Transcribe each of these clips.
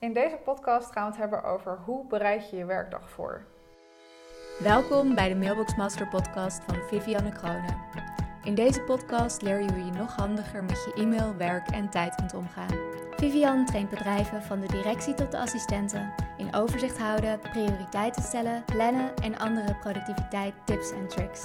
In deze podcast gaan we het hebben over hoe bereid je je werkdag voor. Welkom bij de Mailbox Master podcast van Vivianne Kroonen. In deze podcast leer je hoe je nog handiger met je e-mail, werk en tijd kunt omgaan. Vivian traint bedrijven van de directie tot de assistenten in overzicht houden, prioriteiten stellen, plannen en andere productiviteit tips en tricks.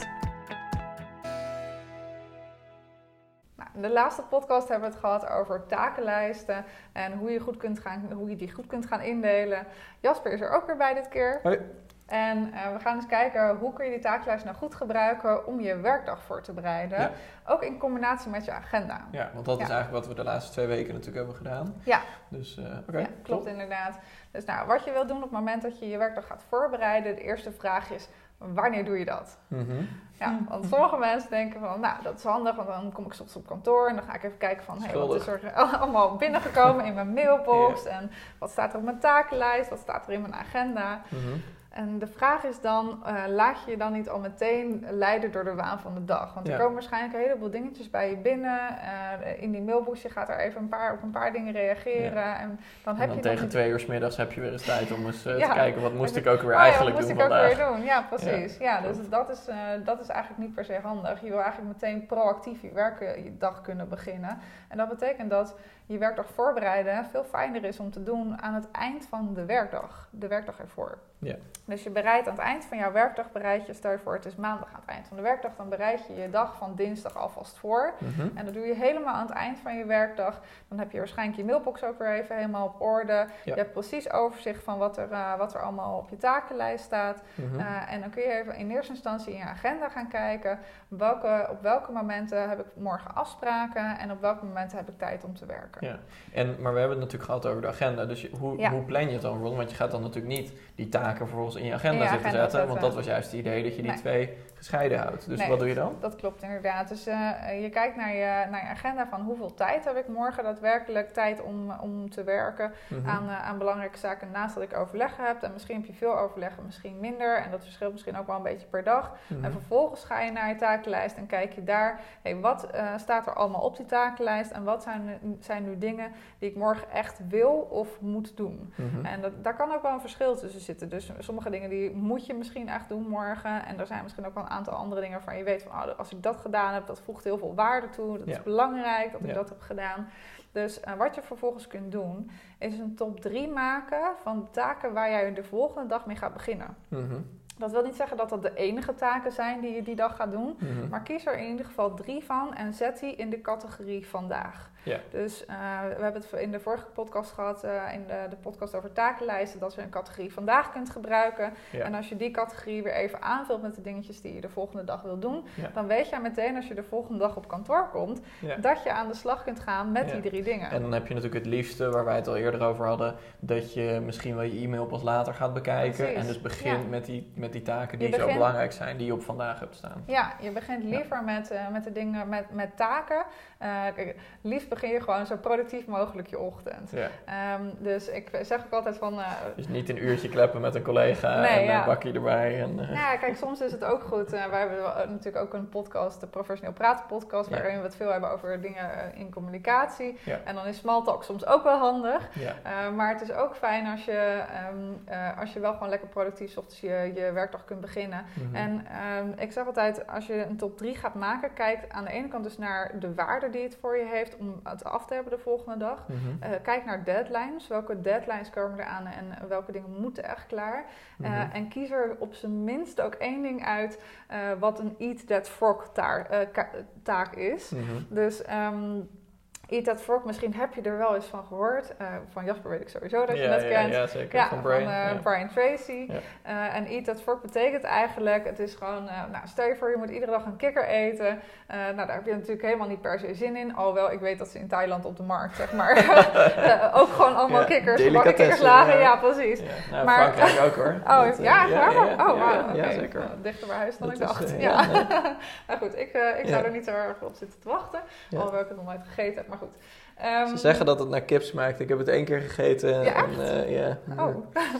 In de laatste podcast hebben we het gehad over takenlijsten en hoe je, goed kunt gaan, hoe je die goed kunt gaan indelen. Jasper is er ook weer bij dit keer. Hoi. En uh, we gaan eens kijken hoe kun je die takenlijst nou goed gebruiken om je werkdag voor te bereiden. Ja. Ook in combinatie met je agenda. Ja, want dat is eigenlijk wat we de laatste twee weken natuurlijk hebben gedaan. Ja. Dus, eh oké. Ja, klopt inderdaad. Dus nou, wat je wilt doen op het moment dat je je werkdag gaat voorbereiden, de eerste vraag is, wanneer doe je dat? Mhm. Ja, want sommige mensen denken van, nou, dat is handig, want dan kom ik soms op kantoor en dan ga ik even kijken van, hey, wat is er allemaal binnengekomen in mijn mailbox en wat staat er op mijn takenlijst, wat staat er in mijn agenda. Mhm. En de vraag is dan, eh, laat je je dan niet al meteen leiden door de waan van de dag? Want er Ja. komen waarschijnlijk een heleboel dingetjes bij je binnen. eh, in die mailbox, je gaat er even een paar, op een paar dingen reageren. En dan En heb dan je tegen twee uur 's middags heb je weer eens tijd om eens eh, Ja. te kijken wat moest ik ook weer Oh eigenlijk wat doen moest ik ook vandaag. weer doen? Ja, precies. Ja, dus dat is, dat is eigenlijk niet per se handig. Je wil eigenlijk meteen proactief je werkdag kunnen beginnen. En dat betekent dat je werkdag voorbereiden veel fijner is om te doen aan het eind van de werkdag. De werkdag ervoor. Ja. Dus je bereidt aan het eind van jouw werkdag, bereid je, stel je voor het is maandag aan het eind van de werkdag, dan bereid je je dag van dinsdag alvast voor. Mhm. En dat doe je helemaal aan het eind van je werkdag. Dan heb je waarschijnlijk je mailbox ook weer even helemaal op orde. Je hebt precies overzicht van wat er, eh, wat er allemaal op je takenlijst staat. Mhm. Uh, en dan kun je even in eerste instantie in je agenda gaan kijken. Welke, op welke momenten heb ik morgen afspraken en op welke momenten heb ik tijd om te werken. Ja. En, maar we hebben het natuurlijk gehad over de agenda. Dus hoe, Ja. hoe plan je het dan? Want je gaat dan natuurlijk niet die taken vervolgens in je agenda In je zitten agenda zetten. zetten. Want dat was juist het idee dat je die Nee. twee gescheiden houdt. Dus Nee. wat doe je dan? Dat klopt inderdaad. Dus eh, je kijkt naar je, naar je agenda van hoeveel tijd heb ik morgen daadwerkelijk tijd om, om te werken Mhm. aan, eh, aan belangrijke zaken naast dat ik overleg heb. En misschien heb je veel overleggen, misschien minder. En dat verschilt misschien ook wel een beetje per dag. Mhm. En vervolgens ga je naar je takenlijst en kijk je daar, hey, wat eh, staat er allemaal op die takenlijst en wat zijn, zijn nu dingen die ik morgen echt wil of moet doen. Mhm. En dat, daar kan ook wel een verschil tussen zitten. Dus sommige dingen die moet je misschien echt doen morgen. En er zijn misschien ook wel een aantal andere dingen waarvan je weet van oh, als ik dat gedaan heb, dat voegt heel veel waarde toe. Dat is belangrijk dat ik Ja. dat heb gedaan. Dus eh, wat je vervolgens kunt doen, is een top 3 maken van taken waar jij de volgende dag mee gaat beginnen. Mhm. Dat wil niet zeggen dat dat de enige taken zijn die je die dag gaat doen. Mhm. Maar kies er in ieder geval drie van en zet die in de categorie vandaag. Ja. Dus eh, we hebben het in de vorige podcast gehad, eh, in de, de podcast over takenlijsten, dat je een categorie vandaag kunt gebruiken. Ja. En als je die categorie weer even aanvult met de dingetjes die je de volgende dag wil doen, Ja. dan weet je meteen als je de volgende dag op kantoor komt, dat je aan de slag kunt gaan met die drie dingen. En dan heb je natuurlijk het liefste, waar wij het al eerder over hadden, dat je misschien wel je e-mail pas later gaat bekijken. Precies, En dus begint met, die, met die taken die zo belangrijk zijn, die je op vandaag hebt staan. Ja, je begint liever met, eh, met de dingen, met, met taken. Kijk, liefst begin je gewoon zo productief mogelijk je ochtend. Ja. Ehm, dus ik zeg ook altijd van, eh, Dus niet een uurtje kleppen met een collega Nee, en ja. een bakje erbij. En, eh, Ja, kijk, soms is het ook goed. Eh, wij hebben natuurlijk ook een podcast, de Professioneel Praten podcast, Ja. waarin we het veel hebben over dingen in communicatie. Ja. En dan is small talk soms ook wel handig. ja. Maar het is ook fijn als je, ehm, eh, als je wel gewoon lekker productief ochtends je, je werkdag kunt beginnen. Mhm. En ehm, ik zeg altijd, als je een top 3 gaat maken, kijk aan de ene kant dus naar de waarde die het voor je heeft om het af te hebben de volgende dag. Mhm. Eh, kijk naar deadlines. Welke deadlines komen er aan en welke dingen moeten echt klaar? Eh, Mhm. en kies er op zijn minst ook één ding uit eh, wat een Eat That Frog taar- ka- taak is. Mhm. Dus ehm Eat That Frog, misschien heb je er wel eens van gehoord. Eh, van Jasper weet ik sowieso dat je ja, kent. ja, zeker. Ja, van Brain. eh, ja. Brian Tracy. Eh, en Eat That Frog betekent eigenlijk, het is gewoon, eh, nou, stel je voor je moet iedere dag een kikker eten. Eh, nou, daar heb je natuurlijk helemaal niet per se zin in. Alhoewel, ik weet dat ze in Thailand op de markt, zeg maar, eh, ook gewoon allemaal kikkers, gebakken delicatessen, kikkerslagen. ja. Precies. Ja. Nou, Maar- Frankrijk ook hoor. Oh, Dat, eh, ja, oh, ja, oké. zeker. Nou, dichter bij huis dan Dat ik dacht. eh, ja. nou goed, ik, eh, ik zou er niet zo erg op zitten te wachten. Alhoewel ik het nog nooit gegeten heb, maar goed. Ehm, Ze zeggen dat het naar kip smaakt. Ik heb het één keer gegeten. Ja, en. Oh,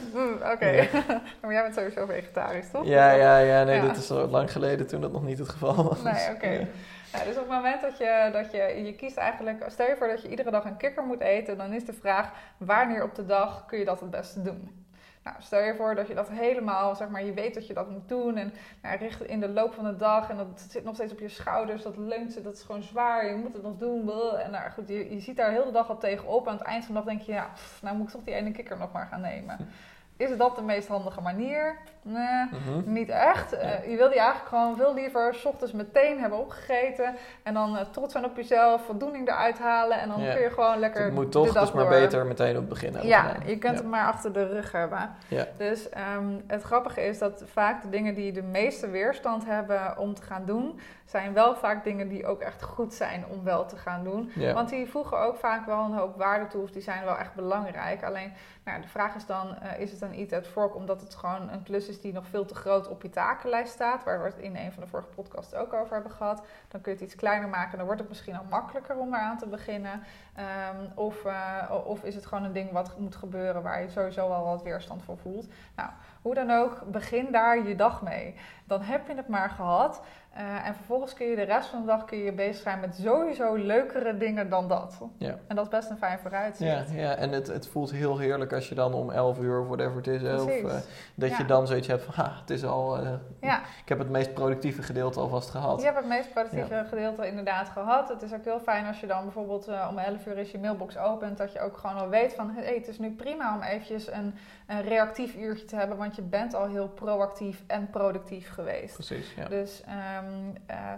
oké. Ja. maar jij bent sowieso vegetarisch, toch? Ja, ja, ja. Nee, Ja. dit is al lang geleden toen dat nog niet het geval was. Nee, oké. Ja, dus op het moment dat je, dat je, je kiest eigenlijk, stel je voor dat je iedere dag een kikker moet eten, dan is de vraag wanneer op de dag kun je dat het beste doen. Nou, stel je voor dat je dat helemaal, zeg maar, je weet dat je dat moet doen en nou, richt in de loop van de dag en dat zit nog steeds op je schouders, dat leunt, dat is gewoon zwaar, je moet het nog doen. En nou goed, je, je ziet daar heel de dag al tegenop. Aan het eind van de dag denk je, ja, nou moet ik toch die ene kikker nog maar gaan nemen. Is dat de meest handige manier? Nee, Mhm. niet echt. Eh, je wil die eigenlijk gewoon veel liever s ochtends meteen hebben opgegeten. En dan eh, trots zijn op jezelf, voldoening eruit halen. En dan Ja. kun je gewoon lekker Het moet toch, dus maar beter meteen op het begin hebben Ja, gedaan. je kunt Ja. het maar achter de rug hebben. Ja. Dus ehm, het grappige is dat vaak de dingen die de meeste weerstand hebben om te gaan doen, zijn wel vaak dingen die ook echt goed zijn om wel te gaan doen. Want die voegen ook vaak wel een hoop waarde toe, of die zijn wel echt belangrijk. Alleen, nou, de vraag is dan, eh, is het een eat at fork omdat het gewoon een klus is die nog veel te groot op je takenlijst staat, waar we het in een van de vorige podcasts ook over hebben gehad. Dan kun je het iets kleiner maken, dan wordt het misschien al makkelijker om eraan te beginnen. Ehm, of, eh, of is het gewoon een ding wat moet gebeuren waar je sowieso wel wat weerstand voor voelt. Nou, hoe dan ook, begin daar je dag mee. Dan heb je het maar gehad. Eh, en vervolgens kun je de rest van de dag kun je bezig zijn met sowieso leukere dingen dan dat. Ja. En dat is best een fijn vooruitzicht. Ja, ja, en het, het voelt heel heerlijk als je dan om 11 uur of whatever het is, of, eh, dat je dan zoiets hebt van, ha, het is al, eh, Ja. ik heb het meest productieve gedeelte alvast gehad. Je hebt het meest productieve gedeelte inderdaad gehad. Het is ook heel fijn als je dan bijvoorbeeld om 11 uur is je mailbox opent, dat je ook gewoon al weet van hey, het is nu prima om eventjes een, een reactief uurtje te hebben, want je bent al heel proactief en productief geweest. Precies, ja. Dus ehm, eh,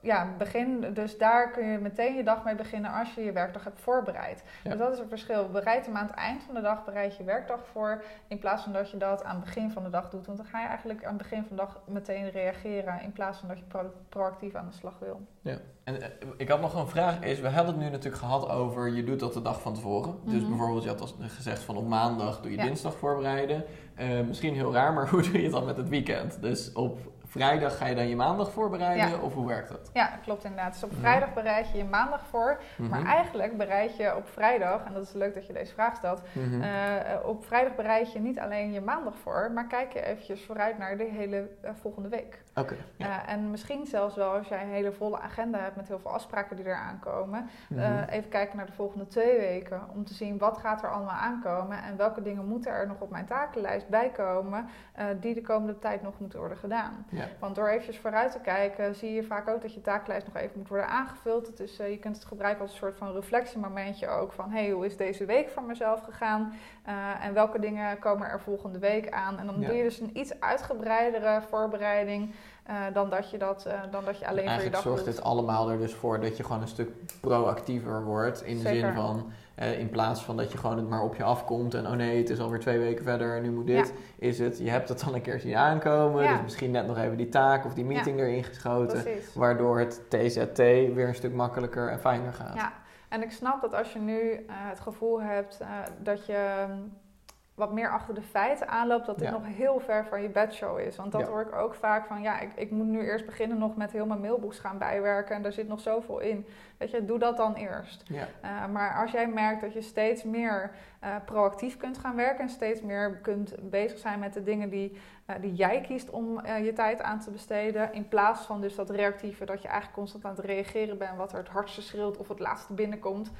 ja, begin, dus daar kun je meteen je dag mee beginnen als je je werkdag hebt voorbereid. Ja. Dus dat is het verschil. Bereid hem aan het eind van de dag, bereid je werkdag voor. In plaats van dat je dat aan het begin van de dag doet. Want dan ga je eigenlijk aan het begin van de dag meteen reageren. In plaats van dat je pro- proactief aan de slag wil. En eh, ik had nog een vraag, is, we hadden het nu natuurlijk gehad over, je doet dat de dag van tevoren. Dus Mhm. bijvoorbeeld, je had als, gezegd van op maandag doe je Ja. dinsdag voorbereiden. Eh, misschien heel raar, maar hoe doe je het dan met het weekend? Dus op vrijdag ga je dan je maandag voorbereiden, Ja. of hoe werkt dat? Ja, klopt inderdaad. Dus op Mhm. vrijdag bereid je je maandag voor. Maar Mhm. eigenlijk bereid je op vrijdag, en dat is leuk dat je deze vraag stelt. Mhm. Eh, op vrijdag bereid je niet alleen je maandag voor, maar kijk je eventjes vooruit naar de hele eh, volgende week. Oké, ja. Eh, en misschien zelfs wel als jij een hele volle agenda hebt met heel veel afspraken die eraan komen. Even kijken naar de volgende twee weken om te zien wat gaat er allemaal aankomen en welke dingen moeten er nog op mijn takenlijst bijkomen die de komende tijd nog moeten worden gedaan. Ja. Want door eventjes vooruit te kijken zie je vaak ook dat je takenlijst nog even moet worden aangevuld. Het is, eh, je kunt het gebruiken als een soort van reflectiemomentje ook van hey, hoe is deze week voor mezelf gegaan Eh, en welke dingen komen er volgende week aan. En dan Ja. doe je dus een iets uitgebreidere voorbereiding eh, dan, dat je dat, eh, dan dat je alleen voor je dag zorgt doet. dit allemaal er dus voor dat je gewoon een stuk proactiever wordt. In de zin van, eh, in plaats van dat je gewoon het maar op je afkomt en oh nee, het is alweer twee weken verder en nu moet dit. Is het, je hebt het dan een keer zien aankomen, Ja. dus misschien net nog even die taak of die meeting erin geschoten. Precies. Waardoor het TZT weer een stuk makkelijker en fijner gaat. Ja, en ik snap dat als je nu het gevoel hebt dat je wat meer achter de feiten aanloopt, dat dit Ja. nog heel ver van je bedshow is. Want dat Ja. hoor ik ook vaak van, ja, ik, ik moet nu eerst beginnen nog met heel mijn mailbox gaan bijwerken en daar zit nog zoveel in. Weet je, doe dat dan eerst. Ja. Eh, maar als jij merkt dat je steeds meer eh, proactief kunt gaan werken en steeds meer kunt bezig zijn met de dingen die, eh, die jij kiest om je tijd aan te besteden, in plaats van dus dat reactieve, dat je eigenlijk constant aan het reageren bent wat er het hardste schreeuwt of het laatste binnenkomt,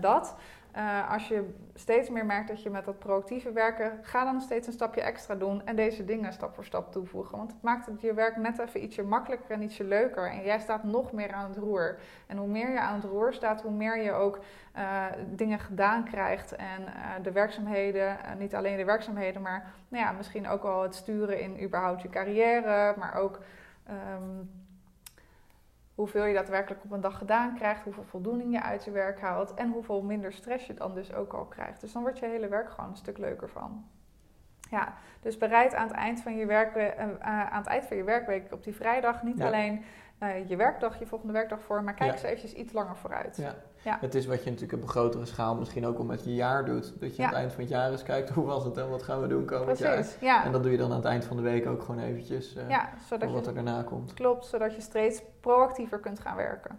dat. Eh, als je steeds meer merkt dat je met dat proactieve werken, ga dan steeds een stapje extra doen en deze dingen stap voor stap toevoegen. Want het maakt het je werk net even ietsje makkelijker en ietsje leuker. En jij staat nog meer aan het roer. En hoe meer je aan het roer staat, hoe meer je ook eh, dingen gedaan krijgt. En eh, de werkzaamheden, niet alleen de werkzaamheden, maar nou ja, misschien ook wel het sturen in überhaupt je carrière, maar ook. ehm, hoeveel je daadwerkelijk op een dag gedaan krijgt, hoeveel voldoening je uit je werk haalt en hoeveel minder stress je dan dus ook al krijgt. Dus dan wordt je hele werk gewoon een stuk leuker van. Ja, dus bereid aan het eind van je, werkwe- eh, eh, aan het eind van je werkweek op die vrijdag niet Ja. alleen eh, je werkdag, je volgende werkdag voor, maar kijk Ja. eens eventjes iets langer vooruit. Ja. Ja. Het is wat je natuurlijk op een grotere schaal misschien ook al met je jaar doet. Dat je Ja. aan het eind van het jaar eens kijkt, hoe was het en wat gaan we doen komend jaar. Precies, ja. En dat doe je dan aan het eind van de week ook gewoon eventjes, eh, voor zodat wat je, er daarna komt. klopt, zodat je steeds proactiever kunt gaan werken.